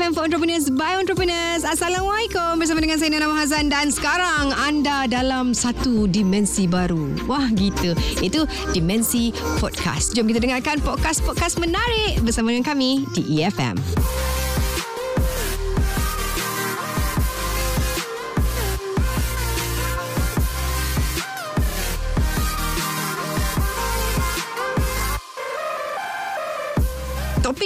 FM for Entrepreneurs by Entrepreneurs. Assalamualaikum bersama dengan saya Nana Hazan dan sekarang anda dalam satu dimensi baru. Wah gitu. Itu dimensi podcast. Jom kita dengarkan podcast-podcast menarik bersama dengan kami di EFM.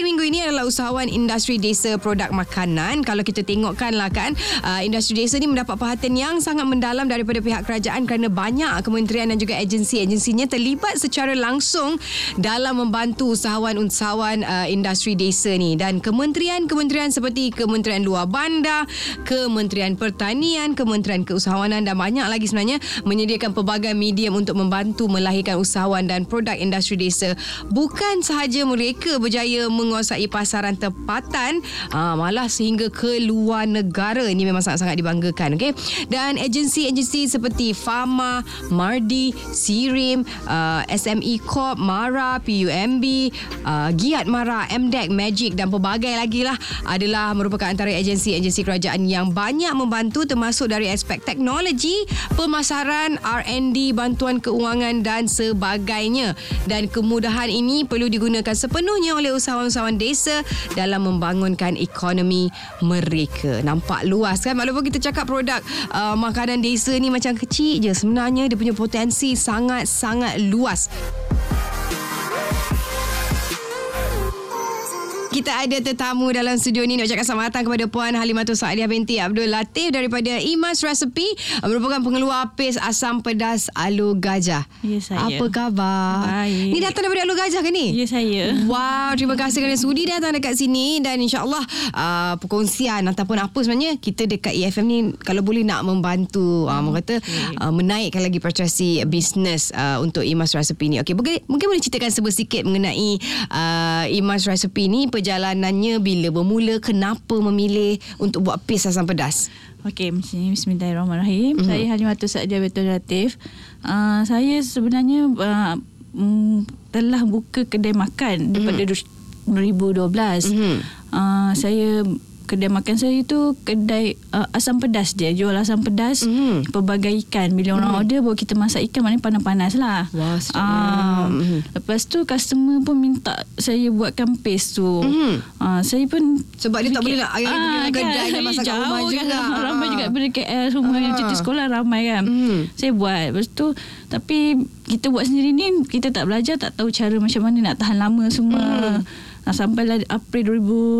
Minggu ini adalah usahawan industri desa produk makanan. Kalau kita tengokkan lah kan, uh, industri desa ni mendapat perhatian yang sangat mendalam daripada pihak kerajaan kerana banyak kementerian dan juga agensi-agensinya terlibat secara langsung dalam membantu usahawan-usahawan uh, industri desa ni. Dan kementerian-kementerian seperti Kementerian Luar Bandar, Kementerian Pertanian, Kementerian Keusahawanan dan banyak lagi sebenarnya menyediakan pelbagai medium untuk membantu melahirkan usahawan dan produk industri desa. Bukan sahaja mereka berjaya menguasai pasaran tempatan uh, malah sehingga ke luar negara ini memang sangat-sangat dibanggakan okay? dan agensi-agensi seperti Fama, Mardi, Sirim, uh, SME Corp, Mara, PUMB, uh, Giat Mara, MDEC, Magic dan pelbagai lagi lah adalah merupakan antara agensi-agensi kerajaan yang banyak membantu termasuk dari aspek teknologi, pemasaran, R&D, bantuan keuangan dan sebagainya dan kemudahan ini perlu digunakan sepenuhnya oleh usahawan usahawan-usahawan desa dalam membangunkan ekonomi mereka. Nampak luas kan? Walaupun kita cakap produk uh, makanan desa ni macam kecil je. Sebenarnya dia punya potensi sangat-sangat luas. Kita ada tetamu dalam studio ni nak ucapkan selamat datang kepada Puan Halimatul Saadiah binti Abdul Latif daripada Imas Recipe merupakan pengeluar pes asam pedas alu gajah. Ya saya. Apa khabar? Baik. Ni datang daripada alu gajah ke ni? Ya saya. Wow, terima kasih kerana sudi datang dekat sini dan insyaAllah uh, perkongsian ataupun apa sebenarnya kita dekat EFM ni kalau boleh nak membantu uh, hmm. kata okay. uh, menaikkan lagi penetrasi bisnes uh, untuk Imas Recipe ni. Okey, mungkin, mungkin boleh ceritakan sedikit mengenai uh, Imas Recipe ni perjalanannya bila bermula kenapa memilih untuk buat paste asam pedas Okey, bismillahirrahmanirrahim. Mm-hmm. Saya Halimatul Sa'dia Betul Latif. Uh, saya sebenarnya uh, mm, telah buka kedai makan mm-hmm. daripada 2012. Mm-hmm. Uh, saya kedai makan saya tu kedai uh, asam pedas dia jual asam pedas mm. pelbagai ikan. Bila orang mm. order baru kita masak ikan maknanya panas-panas lah. Wah, uh, mm. lepas tu customer pun minta saya buatkan paste tu. Mm. uh, saya pun sebab dia tak boleh nak ayah uh, kedai kan, masak kat rumah kan, juga ramai juga daripada KL semua yang cuti sekolah ramai kan? Mm. saya buat. Lepas tu tapi kita buat sendiri ni kita tak belajar tak tahu cara macam mana nak tahan lama semua. Mm. Nah, sampailah April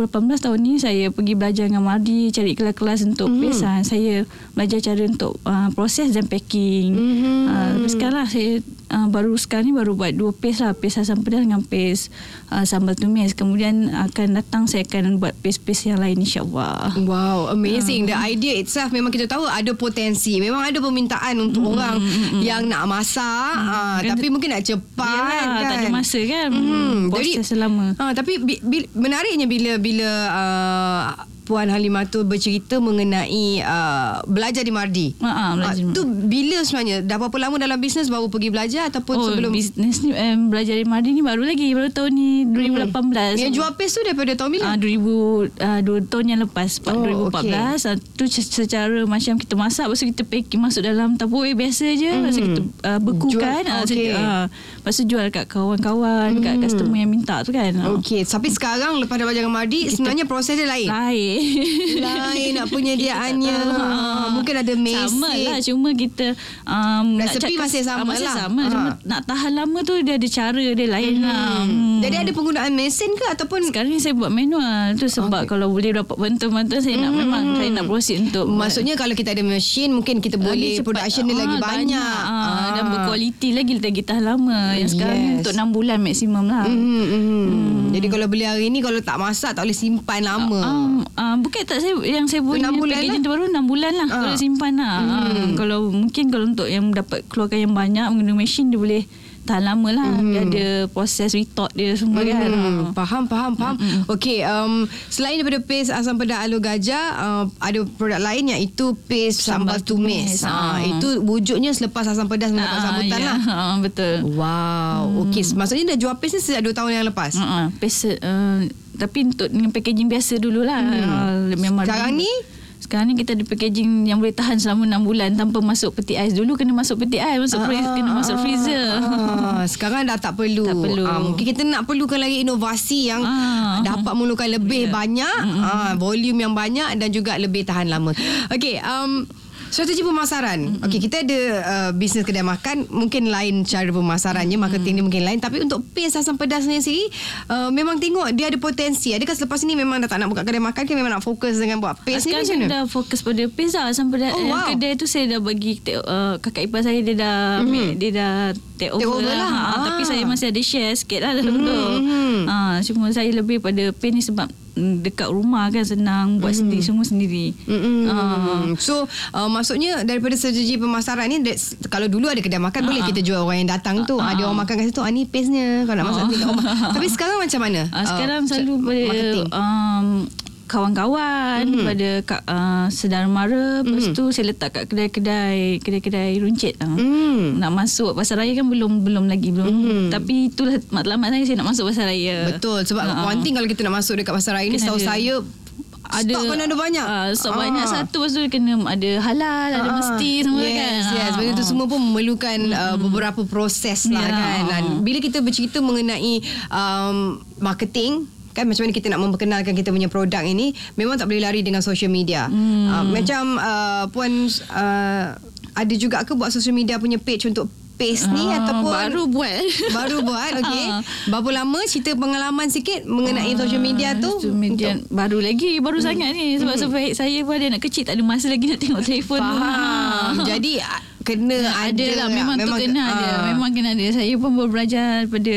2018 tahun ni saya pergi belajar dengan Mardi cari kelas-kelas untuk mm-hmm. pesan. Saya belajar cara untuk uh, proses dan packing. Mm-hmm. Uh, sekarang lah saya uh, baru sekarang ni baru buat dua paste lah. Paste asam pedas dengan paste uh, sambal tumis. Kemudian akan datang saya akan buat paste-paste yang lain insyaAllah. Wow amazing. Uh. the idea itself memang kita tahu ada potensi. Memang ada permintaan untuk mm, orang mm, yang nak masak. Mm, uh, kan tapi mungkin nak cepat yalah, kan tak ada masa kan? Mm, proses jadi, selama. uh, tapi bi, bi, menariknya bila bila uh, Puan Halimah tu bercerita mengenai uh, belajar di Mardi. Ha uh, belajar. Uh, tu bila sebenarnya dah berapa lama dalam bisnes baru pergi belajar ataupun oh, sebelum bisnes ni um, belajar di Mardi ni baru lagi baru tahun ni 2018. Hmm. Yang jual paste tu daripada tahun bila? Ah uh, 2000 uh, 2 tahun yang lepas oh, 2014. Okay. Uh, tu secara macam kita masak lepas kita packing masuk dalam tupperware biasa je hmm. lepas kita uh, bekukan jual, okay. uh, lepas tu jual kat kawan-kawan hmm. kat customer yang minta tu kan. Okey, tapi sekarang lepas dah belajar dengan Mardi kita, sebenarnya proses dia lain. Lain lain nak penyediaannya ha, mungkin ada mesin sama lah cuma kita um, resepi masih sama masih lah sama ha. cuma nak tahan lama tu dia ada cara dia lain hmm. lah hmm. jadi ada penggunaan mesin ke ataupun sekarang ni saya buat manual tu sebab okay. kalau boleh dapat bantuan-bantuan saya hmm. nak memang saya nak proceed untuk maksudnya buat. kalau kita ada mesin mungkin kita boleh lagi production dia lagi banyak, banyak. Ha. dan berkualiti lagi lagi tahan lama yang sekarang yes. untuk 6 bulan maksimum lah hmm. Hmm. Hmm. jadi kalau beli hari ni kalau tak masak tak boleh simpan lama um, um, bukan tak saya yang saya punya 6 bulan packaging lah. terbaru 6 bulan lah uh. kalau simpan lah. Hmm. Uh, kalau mungkin kalau untuk yang dapat keluarkan yang banyak menggunakan mesin dia boleh tahan lama lah mm. dia ada proses retort dia semua mm. kan uh. faham faham faham mm. Okey, um, selain daripada paste asam pedas alu gajah uh, ada produk lain iaitu paste sambal, sambal tumis, tumis. Uh. Uh, itu wujudnya selepas asam pedas mendapat uh, sambutan yeah. lah uh, betul wow mm. Okey, maksudnya dah jual paste ni sejak 2 tahun yang lepas uh, uh. paste uh, tapi untuk dengan packaging biasa dululah. Hmm. Memang Sekarang ni sekarang ni kita ada packaging yang boleh tahan selama 6 bulan tanpa masuk peti ais. Dulu kena masuk peti ais, masuk freezer, kena masuk freezer. Ah, sekarang dah tak perlu. Tak perlu. Ah, mungkin kita nak perlukan lagi inovasi yang Ah. dapat memerlukan lebih banyak, ah, volume yang banyak dan juga lebih tahan lama. Okey, um, Strategi pemasaran. Okey, kita ada uh, bisnes kedai makan, mungkin lain cara pemasarannya, marketing dia mungkin lain. Tapi untuk pace asam pedas ni sendiri, uh, memang tengok dia ada potensi. Adakah selepas ini memang dah tak nak buka kedai makan ke memang nak fokus dengan buat pace ni Sekarang macam mana? dah fokus pada pizza sampai dah, Oh, oh, wow. kedai tu saya dah bagi uh, kakak ipar saya dia dah mm-hmm. dia dah take over, Take over lah. lah. Ha, Ah. Tapi saya masih ada share sikit lah dalam mm-hmm. tu. Mhm. Ha, cuma saya lebih pada pay ni sebab mm, dekat rumah kan senang buat mm-hmm. sendiri semua sendiri. Mm-mm. Ah. So uh, maksudnya daripada strategi pemasaran ni kalau dulu ada kedai makan boleh kita jual orang yang datang tu. Ada orang makan kat situ, ah ni paste-nya kau nak masak kat rumah. Tapi sekarang macam mana? Uh, sekarang Uh, selalu pada marketing. um, kawan-kawan mm-hmm. pada uh, saudara mara lepas Mhm. tu saya letak kat kedai-kedai kedai-kedai runcit uh. Hmm. nak masuk pasar raya kan belum belum lagi belum Mhm. tapi itulah matlamat saya saya nak masuk pasar raya Betul sebab Ah, one thing kalau kita nak masuk dekat pasar raya ni setahu ada. saya ada stok kena ada banyak. uh, stok Ah. banyak satu lepas tu kena ada halal ada Ah, mesti semua yes, kan Yes, tu ah. semua pun memerlukan uh, beberapa proses lah Ya. kan. Dan bila kita bercerita mengenai um, marketing kan macam mana kita nak memperkenalkan kita punya produk ini memang tak boleh lari dengan social media. Hmm. Uh, macam uh, puan uh, ada juga ke buat social media punya page untuk paste ni Ah, ataupun baru buat baru buat okey. Ah. Berapa lama cerita pengalaman sikit mengenai social media tu? Social media untuk- baru lagi baru sangat ni sebab sebab saya pun ada anak kecil tak ada masa lagi nak tengok telefon. Faham. Ah. Jadi kena ada, ada lah memang, memang tu kena ah. ada memang kena ada saya pun baru belajar pada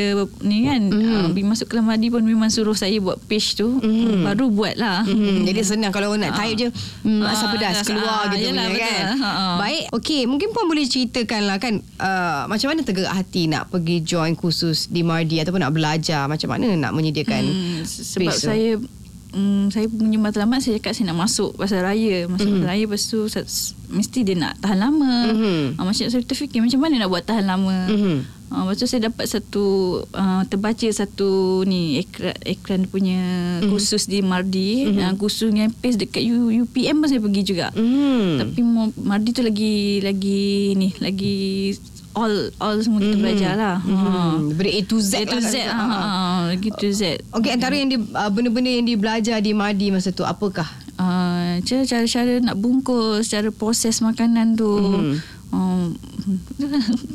ni kan mm. uh, masuk kelas madi pun memang suruh saya buat page tu mm. baru buat lah Hmm, jadi senang kalau nak type je hmm, Ah, asam pedas keluar ah, gitu yelah, punya kan. Ha. Baik, okey, mungkin puan boleh ceritakan lah kan uh, macam mana tergerak hati nak pergi join kursus di Mardi ataupun nak belajar macam mana nak menyediakan Hmm, sebab space tu? Hmm, saya punya matlamat saya cakap saya nak masuk pasar raya masuk Mhm. pasar raya lepas tu mesti dia nak tahan lama Mhm. ah, macam saya terfikir macam mana nak buat tahan lama Mhm. Ah, lepas tu saya dapat satu uh, terbaca satu ni ekran, ekran punya Mhm. kursus di Mardi mm-hmm. uh, kursus yang pace dekat U, UPM pun saya pergi juga Hmm. tapi Mardi tu lagi lagi ni lagi all all semua kita Mhm. belajar lah ha. Hmm. Daripada A to Z A to lah Z ha, ha, lagi to Z Okey, antara yang di, uh, benda-benda yang dibelajar di Mardi masa tu apakah? uh, cara cara nak bungkus cara proses makanan tu Mhm. Um,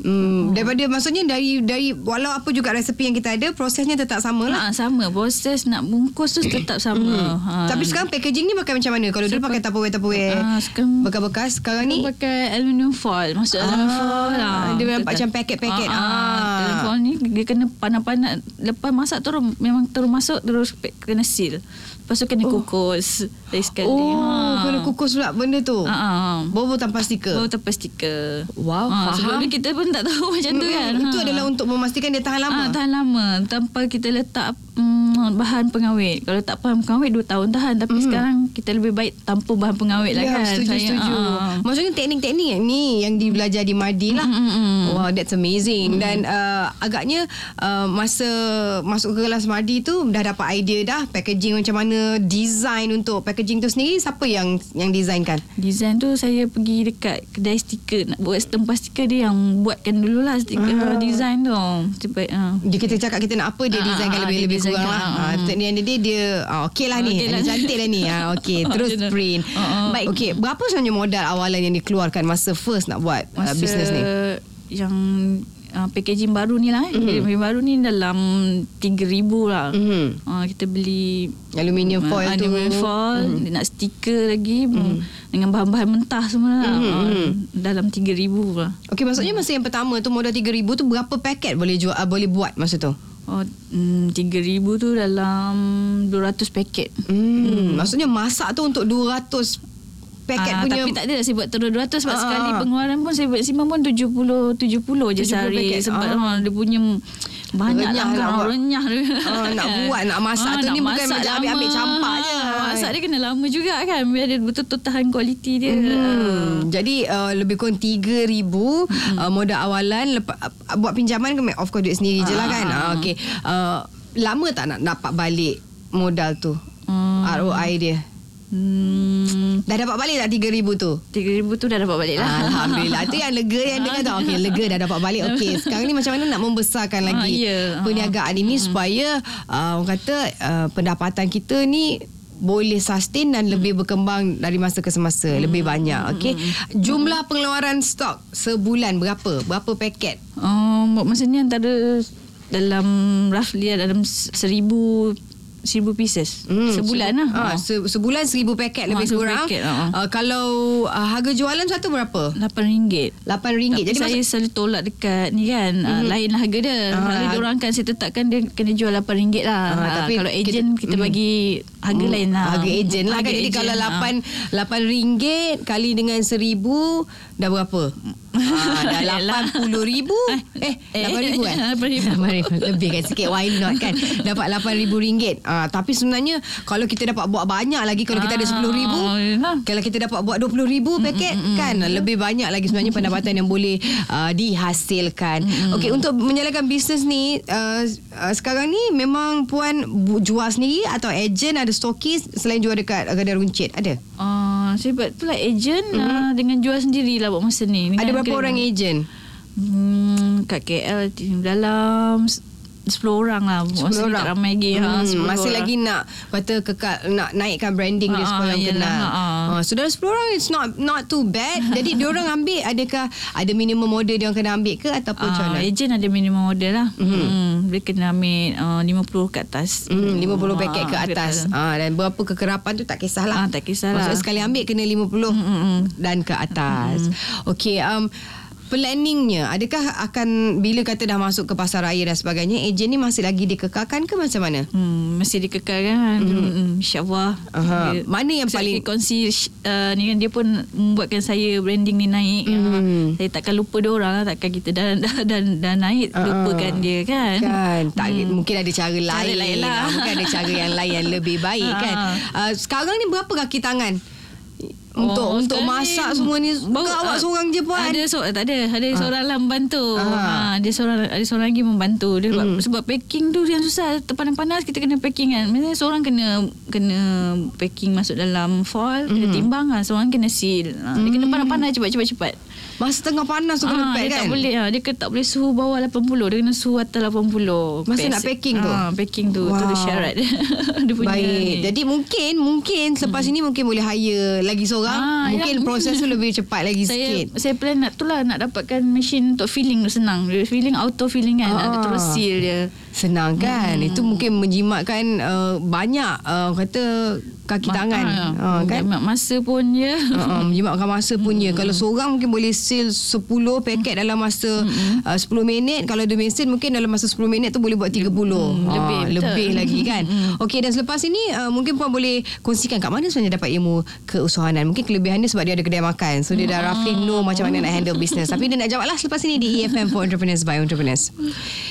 Hmm, daripada maksudnya dari dari walau apa juga resepi yang kita ada prosesnya tetap sama lah. ha, sama proses nak bungkus tu tetap sama ha. Tapi sekarang packaging ni pakai macam mana? Kalau dulu pakai Tupperware-Tupperware Ah, sekarang bekas-bekas, sekarang ni pakai aluminium foil masuk aluminium foil lah dia nampak Betul. macam paket-paket. ah, Ah. ah. aluminium foil ni dia kena panas-panas lepas masak terus memang terus masuk terus kena seal lepas tu kena kukus dari sekali Oh, ha. kena kukus pula benda tu. ah. Bobo tanpa stiker. Baru tanpa stiker Wow, Ah, faham. Sebelum ni kita pun tak tahu macam tu kan Itu Ha. adalah untuk memastikan dia tahan lama. Ah, tahan lama tanpa kita letak mm, bahan pengawet. Kalau tak bahan pengawet 2 tahun tahan tapi mm. sekarang kita lebih baik tanpa bahan pengawet lah ya, kan. setuju, Saya, setuju. ah. Maksudnya teknik-teknik yang ni yang dibelajar di Madi lah. Mm, mm, mm. Wow, that's amazing. Dan uh, agaknya uh, masa masuk ke kelas Madi tu dah dapat idea dah packaging macam mana, design untuk packaging tu sendiri siapa yang yang designkan? Design tu saya pergi dekat kedai stiker nak buat tempah stiker dia yang buatkan dululah stiker ah. design tu. Cepat ah. Dia kita cakap kita nak apa dia designkan ah, lebih dia lebih kurang designkan, lah. ah, Ha, teknik dia dia ah, okey lah ni. Okey lah. Dia cantik dah ni. Ha, okey, terus print. Ah. Baik, okey. Berapa sebenarnya modal awalan yang dikeluarkan masa first nak buat uh, Masa bisnes ni? yang uh, packaging baru ni lah. Mm-hmm. Packaging baru ni dalam 3000 lah. Mhm. Uh, kita beli Aluminium foil tu. Aluminium foil Mhm. mm. Nak stiker lagi mm. Dengan bahan-bahan mentah semua lah Mhm, uh. Dalam 3000 lah Okey, maksudnya masa yang pertama tu modal 3000 tu berapa paket boleh jual uh, boleh buat masa tu? Oh, mm, 3000 tu dalam 200 paket Hmm, maksudnya masak tu untuk 200 paket Ah, punya Tapi tak ada saya buat terus 200 Sebab Ah, sekali ah. pengeluaran pun Saya buat simpan pun 70 70 je 70 sehari paket. Sebab ah. dia punya Banyak Renyah lah kan, buat. Renyah dia Ah, nak buat, nak masak tu nak ni bukan masak macam ambil-ambil campak je. Masak dia kena lama juga kan Biar dia betul-betul tahan kualiti dia Hmm. Jadi uh, lebih kurang 3000 hmm. uh, modal awalan lepas uh, buat pinjaman ke of course duit sendiri je lah Ah. kan. Uh, okey. Uh, lama tak nak dapat balik modal tu? Hmm. ROI dia. Hmm, Dah dapat balik tak 3000 tu? 3,000 tu dah dapat balik lah. Alhamdulillah Tu yang lega yang dengar tu Okey lega dah dapat balik Okey sekarang ni macam mana Nak membesarkan lagi Ah, ya. Ah. Perniagaan ini Supaya uh, Orang kata uh, Pendapatan kita ni boleh sustain dan lebih berkembang dari masa ke semasa Hmm. lebih banyak okey jumlah pengeluaran stok sebulan berapa berapa paket Um, maksudnya antara dalam roughly dalam seribu seribu pieces. Hmm, sebulan lah. ha, se, sebulan seribu paket ah, lebih ha, kurang. paket, ha. uh, kalau uh, harga jualan satu berapa? lapan ringgit. Lapan ringgit. Tapi jadi saya maksud... selalu tolak dekat ni kan. Uh, hmm. lain harga dia. Kalau ha. diorang kan saya tetapkan dia kena jual lapan ringgit lah. Ha, tapi kalau ejen kita, kita hmm. bagi hmm. harga hmm. lain lah. harga ejen lah kan. Jadi agent, kalau lapan lapan ringgit kali dengan seribu dah berapa? Ah, dah RM80,000 eh RM8,000 eh, kan RM8,000 lebih kan sikit. Why not kan? Dapat RM8,000 ah, Uh, tapi sebenarnya kalau kita dapat buat banyak lagi kalau kita ada ah, 10 ribu kalau kita dapat buat 20 ribu paket mm, mm, mm, kan mm. lebih banyak lagi sebenarnya pendapatan yang boleh uh, dihasilkan mm. Okey untuk menjalankan bisnes ni uh, uh, sekarang ni memang puan jual sendiri atau agent ada stokis selain jual dekat kedai runcit ada uh, sebab tu lah agent mm. uh, dengan jual sendirilah buat masa ni ada berapa orang agent hmm, kat KL dalam 10 orang lah. 10 Masa ni tak ramai lagi. Hmm, ha, 10 masih orang. lagi nak kata kekal nak naikkan branding dia Ah, supaya orang yelah, kenal. ah. Ha, saudara 10 orang it's not not too bad. Jadi dia orang ambil adakah ada minimum order dia orang kena ambil ke ataupun macam Ah, mana? ejen ada minimum order lah. Mm-hmm. Hmm, dia kena ambil uh, 50 ke atas. Hmm, 50 paket ke atas. Ah dan berapa kekerapan tu tak kisahlah. Ah, tak kisahlah. Maksudnya sekali ambil kena 50 Mm-mm. dan ke atas. Okey, um planningnya adakah akan bila kata dah masuk ke pasar raya dan sebagainya ejen ni masih lagi dikekalkan ke macam mana? Hmm, mesti dikekalkan. Mm-hmm. InsyaAllah. Aha. Dia- Mana yang paling- kongsi uh, ni kan dia pun membuatkan saya branding ni naik. Hmm. Uh, saya takkan lupa dia orang lah. Takkan kita dah dah dah, dah naik Ah, lupakan dia kan. Kan tak mungkin ada cara lain, lain lah. Ah, mungkin ada cara yang lain yang lebih baik kan. Ah. Uh, sekarang ni berapa kaki tangan untuk Oh, untuk masak semua ni baru- ke awak ah, seorang je puan? Ada so, tak ada, ada seorang lah membantu. Ah. Ha, dia seorang ada seorang lagi membantu. Dia sebab, sebab packing tu yang susah. Terpanas-panas kita kena packing kan. Maksudnya seorang kena kena packing masuk dalam foil, kena timbang kan. Seorang kena seal. Ha, dia kena panas-panas cepat-cepat cepat. Masa tengah panas tu kena Ah, pack dia kan? tak boleh ah, dia tak boleh suhu bawah 80 dia kena suhu atas 80 Masa Pack- nak packing tu? ah, packing tu tu Wow. dia syarat dia punya Baik. ni. Jadi mungkin mungkin selepas ini mungkin boleh hire lagi seorang. Ah, mungkin yalah. proses tu lebih cepat lagi saya sikit. saya plan nak tu lah nak dapatkan mesin untuk filling tu senang. Dia Filling auto filling kan. Ah. Ada terus seal dia. Senang kan? Hmm. Itu mungkin menjimatkan uh, banyak uh, kata kaki Ma- tangan. ah, Uh, kan? Masa pun je. Uh, menjimatkan masa punya. Kalau seorang mungkin boleh seal 10 paket dalam masa uh, 10 minit. Kalau ada mesin mungkin dalam masa 10 minit tu boleh buat 30. lebih, Ah, betul. lebih lagi kan. Okey dan selepas ini uh, mungkin puan boleh kongsikan kat mana sebenarnya dapat ilmu keusahanan. Mungkin kelebihan dia sebab dia ada kedai makan. So dia dah roughly know macam mana nak handle business. Tapi dia nak jawab lah selepas ini di EFM for Entrepreneurs by Entrepreneurs.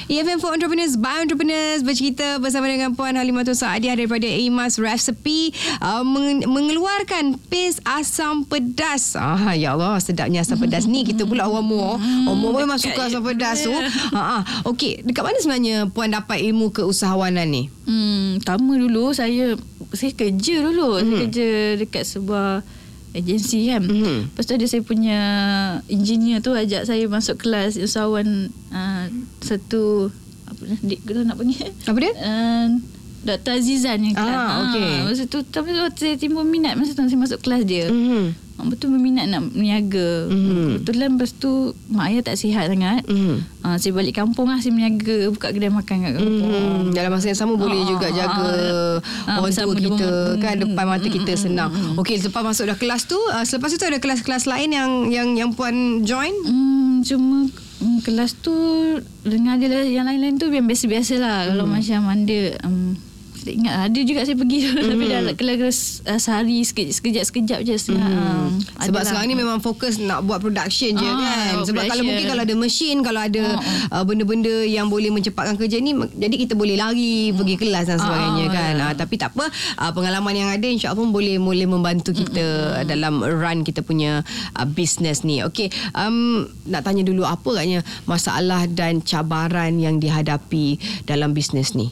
EFM for Entrepreneurs by Entrepreneurs bercerita bersama dengan Puan Halimatul Saadiah daripada Imas Recipe uh, meng- mengeluarkan paste asam pedas. Ah ya Allah sedapnya asam pedas ni kita pula orang Muar. Orang Muar memang suka asam pedas tu. Ha ah. Okey, dekat mana sebenarnya puan dapat ilmu keusahawanan ni? Hmm, pertama dulu saya saya kerja dulu. Saya kerja dekat sebuah agensi kan. Mhm. Lepas tu ada saya punya engineer tu ajak saya masuk kelas usahawan uh, satu apa kita nak panggil? Apa dia? Uh, Dr. Azizan yang kelas. Ah, okey. Masa tu tapi tu saya timbul minat masa tu saya masuk kelas dia. Mhm. Hmm. Betul berminat nak berniaga. Mhm. Kebetulan lepas tu mak ayah tak sihat sangat. Mhm. Uh, saya balik kampung lah saya berniaga buka kedai makan kat kampung. Hmm, dalam masa yang sama boleh Ah, juga ah, jaga ah, orang tua dia kita pun. kan Hmm, depan mata hmm, kita hmm, senang. Okey, lepas masuk dah kelas tu, uh, selepas itu ada kelas-kelas lain yang yang yang puan join? Hmm, cuma hmm, kelas tu dengan dia lah- yang lain-lain tu yang biasa-biasa lah. Kalau Hmm. macam ada um, saya ingat ada juga saya pergi tapi dah kelas uh, sehari sekejap sekejap, sekejap je. Hmm. Um, Sebab adalah. sekarang ni memang fokus nak buat production je Ah, kan. Sebab kalau production. mungkin kalau ada mesin, kalau ada Ah, uh, benda-benda yang boleh mencepatkan kerja ni, jadi kita boleh lari pergi kelas dan sebagainya Ah, kan. ya. Uh, tapi tak apa, uh, pengalaman yang ada insya-Allah pun boleh boleh membantu kita dalam run kita punya uh, business ni. Okey, um, nak tanya dulu apa agaknya masalah dan cabaran yang dihadapi dalam bisnes ni?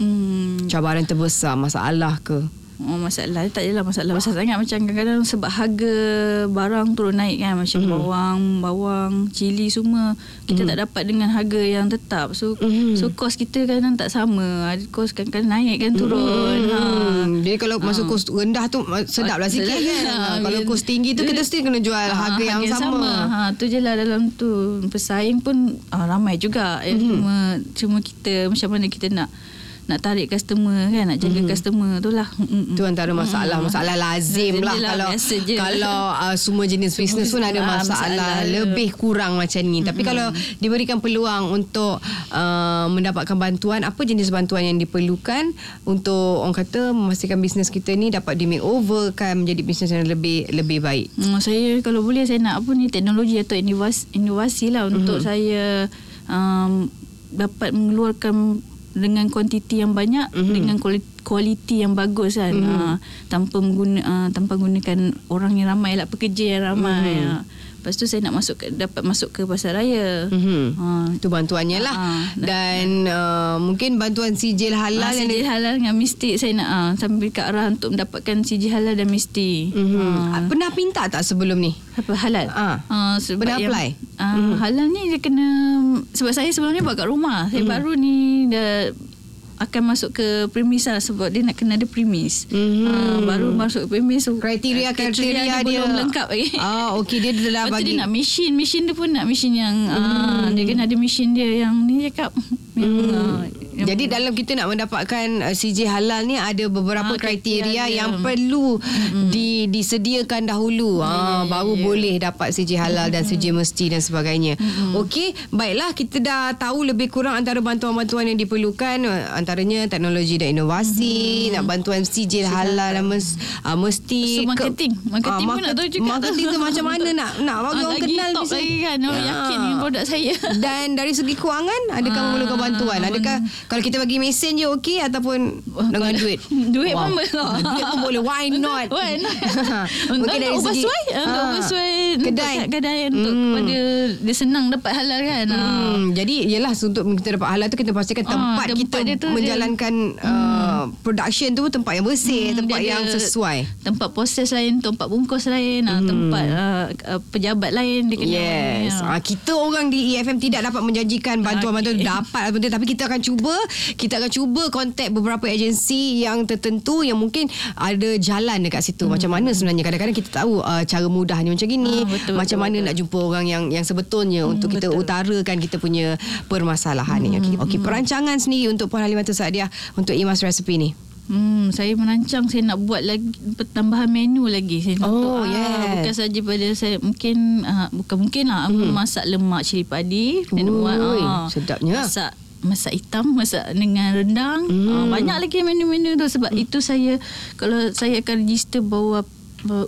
Hmm, Cabaran terbesar masalah ke? Oh, masalah tak adalah masalah besar sangat macam kadang-kadang sebab harga barang turun naik kan macam mm. bawang, bawang, cili semua kita mm. tak dapat dengan harga yang tetap. So mm. so kos kita kadang tak sama. Ada kos kadang-kadang naik kan turun. Mm. Ha. Jadi kalau ha. masuk kos rendah tu sedaplah sikit kan. Ha. Kalau kos tinggi tu kita mesti kena jual ha, harga, yang harga sama. sama. Ha tu je lah dalam tu pesaing pun ha, ramai juga. Mm. Cuma cuma kita macam mana kita nak nak tarik customer kan nak jaga mm-hmm. customer tu lah tu antara masalah mm-hmm. masalah lazim lah, lah kalau kalau uh, semua jenis bisnes pun ada masalah, masalah lebih kurang macam ni mm-hmm. tapi kalau diberikan peluang untuk uh, mendapatkan bantuan apa jenis bantuan yang diperlukan untuk orang kata memastikan bisnes kita ni dapat di makeover kan menjadi bisnes yang lebih lebih baik mm, saya kalau boleh saya nak apa ni teknologi atau inovasi, inovasi lah untuk mm-hmm. saya um, dapat mengeluarkan dengan kuantiti yang banyak mm-hmm. dengan kualiti yang bagus kan mm-hmm. uh, tanpa mengguna uh, tanpa gunakan orang yang ramai lah pekerja yang ramai mm-hmm. uh. Lepas tu saya nak masuk ke, dapat masuk ke pasar raya. Mm-hmm. Ha. Itu bantuannya lah. Ha. Dan uh, mungkin bantuan sijil halal. Ha, sijil halal dengan mistik saya nak ha, sambil ke arah untuk mendapatkan sijil halal dan mistik. Mm-hmm. Ha. Pernah pinta tak sebelum ni? Apa halal? Ha. Ha, Pernah apply? Ha, mm-hmm. Halal ni dia kena... Sebab saya sebelum ni buat kat rumah. Saya mm-hmm. baru ni dah akan masuk ke premis lah sebab dia nak kena ada premis. Mm-hmm. Uh, baru masuk premis so kriteria kriteria, dia, dia belum lengkap lagi. Ah okey dia dah Lepas bagi. dia nak mesin, mesin dia pun nak mesin yang mm. uh, dia kena ada mesin dia yang ni cakap. Mm. Uh, jadi dalam kita nak mendapatkan uh, CJ halal ni ada beberapa ha, kriteria yang perlu mm-hmm. di, disediakan dahulu. Yeah, ha yeah, baru yeah. boleh dapat CJ halal dan CJ mesti dan sebagainya. Mm-hmm. Okey, baiklah kita dah tahu lebih kurang antara bantuan-bantuan yang diperlukan antaranya teknologi dan inovasi, mm-hmm. nak bantuan CJ halal dan mes, uh, mesti so, marketing. Marketing uh, pun nak tahu juga. Marketing tu macam mana nak nak bagi orang kenal top lagi kan. Orang ya. yakin dengan produk saya. Dan dari segi kewangan adakah memerlukan bantuan? Adakah kalau kita bagi mesin je okey ataupun dengan duit? duit wow. pun boleh. duit pun boleh. Why not? Why not? Mungkin dari segi bersuai, untuk ha. bersuai kedai kedai untuk hmm. pada dia senang dapat halal kan. Hmm. Ha. Jadi yalah untuk kita dapat halal tu kita pastikan ha, tempat, tempat kita menjalankan dia, uh, hmm. production tu tempat yang bersih, hmm, tempat yang sesuai. Tempat proses lain, tempat bungkus lain, hmm. tempat uh, pejabat lain dia kena. Yes. Kita orang di EFM tidak dapat menjanjikan bantuan-bantuan okay. dapat tapi kita akan cuba kita akan cuba kontak beberapa agensi yang tertentu yang mungkin ada jalan dekat situ hmm. macam mana sebenarnya kadang-kadang kita tahu uh, cara mudahnya macam gini ha, betul, macam betul, mana betul. nak jumpa orang yang yang sebetulnya hmm, untuk kita betul. utarakan kita punya permasalahan hmm, ni okey okey hmm. perancangan sendiri untuk Puan Halimah Saadiah untuk Imas Recipe ni Hmm, saya merancang saya nak buat lagi pertambahan menu lagi. Saya nak oh, yes. ah, bukan saja pada saya mungkin ah, bukan mungkin lah hmm. masak lemak cili padi. Saya nak buat ah, sedapnya. Masak masak hitam masak dengan rendang hmm. uh, banyak lagi menu-menu tu sebab hmm. itu saya kalau saya akan register bawa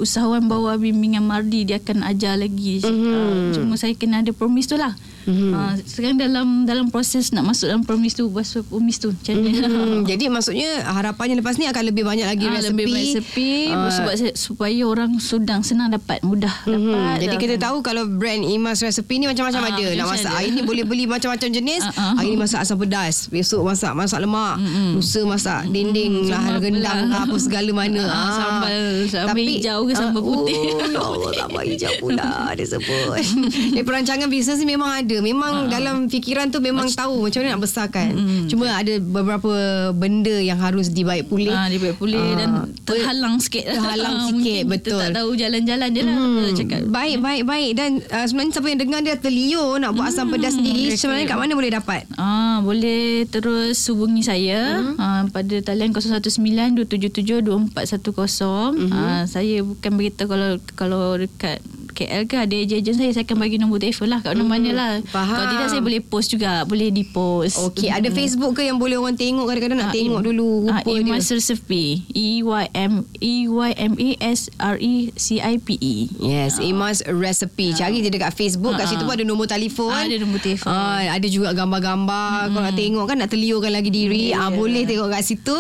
usahawan bawa bimbingan Mardi dia akan ajar lagi hmm. uh, cuma saya kena ada promise tu lah Mm-hmm. Uh, sekarang dalam dalam proses nak masuk dalam promise tu buat promise tu macam mm-hmm. jadi maksudnya harapannya lepas ni akan lebih banyak lagi uh, resepi. lebih banyak resepi uh, sebab supaya orang Sudang senang dapat mudah mm-hmm. dapat jadi kita tahu kalau brand Imas resepi ni macam-macam uh, ada. Nak masak hari ni boleh beli macam-macam jenis. Uh, uh, hari ni masak asam pedas besok masak masak lemak. Mm-hmm. lusa masak dinding mm-hmm. lah gendang apa segala mana. Uh, uh, sambal sambal hijau ke sambal uh, putih? oh, sambal hijau pula dia sebut. Eh, perancangan bisnes ni memang ada ada. Memang uh dalam fikiran tu memang Macam, tahu macam mana nak besarkan. Mm-hmm. cuma ada beberapa benda yang harus dibaik pulih. Uh, dibaik pulih uh, dan terhalang sikit. terhalang sikit betul. tak tahu jalan-jalan je lah mm. cakap. Baik baik baik. Dan uh, sebenarnya siapa yang dengar dia terliur nak buat asam pedas sendiri sebenarnya kat mana boleh dapat? Ah boleh terus hubungi saya mm-hmm. uh, pada talian 019 277 2410 mm-hmm. uh, saya bukan beritahu kalau kalau dekat KL ke? Ada ejen saya saya akan bagi nombor telefon lah kat mana-mana hmm, lah. Faham. kalau tidak saya boleh post juga. Boleh di post. Okey, hmm. ada Facebook ke yang boleh orang tengok? Kadang-kadang nak ha, tengok im, dulu rupa ha, dia. Imas Recipe E Y M E Y M A S R E C I P E. Yes ha. Imas Recipe ha. cari dia dekat Facebook. Ha. kat situ pun ada nombor telefon. Ha, ada nombor telefon. Ha, ada juga gambar-gambar. Hmm. kalau nak tengok kan nak terliurkan lagi diri. Yeah. ha, boleh tengok kat situ.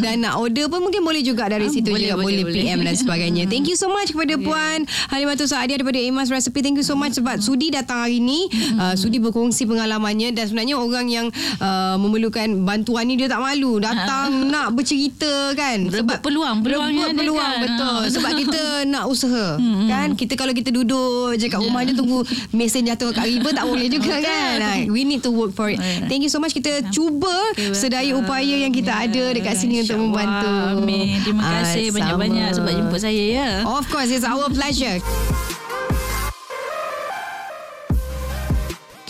Dan nak order pun mungkin boleh juga dari ha, situ boleh, juga. boleh, boleh, boleh. PM dan sebagainya. Thank you so much kepada yeah. Puan Halimatul Saadia Nadia daripada Emas Recipe. Thank you so much sebab Sudi datang hari ni. Uh, Sudi berkongsi pengalamannya dan sebenarnya orang yang uh, memerlukan bantuan ni dia tak malu datang nak bercerita kan. Rebut peluang. Peluangnya rebut ada peluang kan. betul. Ha. Sebab kita nak usaha kan. Kita kalau kita duduk je kat rumah je tunggu mesin jatuh kat river tak boleh juga kan. Ha, we need to work for it. Thank you so much kita cuba sedaya upaya yang kita ada dekat sini untuk membantu. Amin. Terima kasih banyak-banyak sebab jemput saya ya. Of course, it's our pleasure.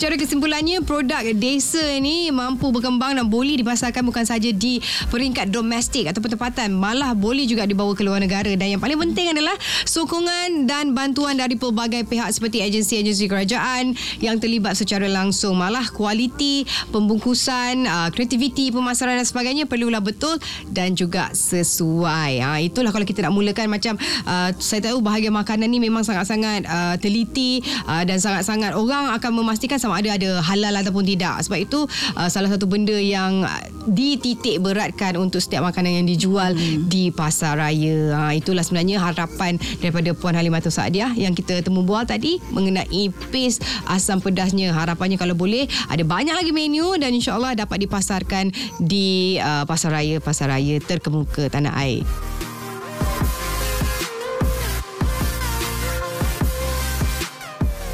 Secara kesimpulannya, produk desa ni mampu berkembang dan boleh dipasarkan bukan saja di peringkat domestik ataupun tempatan, malah boleh juga dibawa ke luar negara. Dan yang paling penting adalah sokongan dan bantuan dari pelbagai pihak seperti agensi-agensi kerajaan yang terlibat secara langsung. Malah kualiti, pembungkusan, uh, kreativiti, pemasaran dan sebagainya perlulah betul dan juga sesuai. Ha, itulah kalau kita nak mulakan macam uh, saya tahu bahagian makanan ni memang sangat-sangat uh, teliti uh, dan sangat-sangat orang akan memastikan sama ada ada halal ataupun tidak. Sebab itu uh, salah satu benda yang dititik beratkan untuk setiap makanan yang dijual hmm. di pasar raya. Ha, itulah sebenarnya harapan daripada Puan Halimatul Saadiah yang kita temu bual tadi mengenai paste asam pedasnya. Harapannya kalau boleh ada banyak lagi menu dan insyaAllah dapat dipasarkan di uh, pasar raya-pasar raya terkemuka tanah air.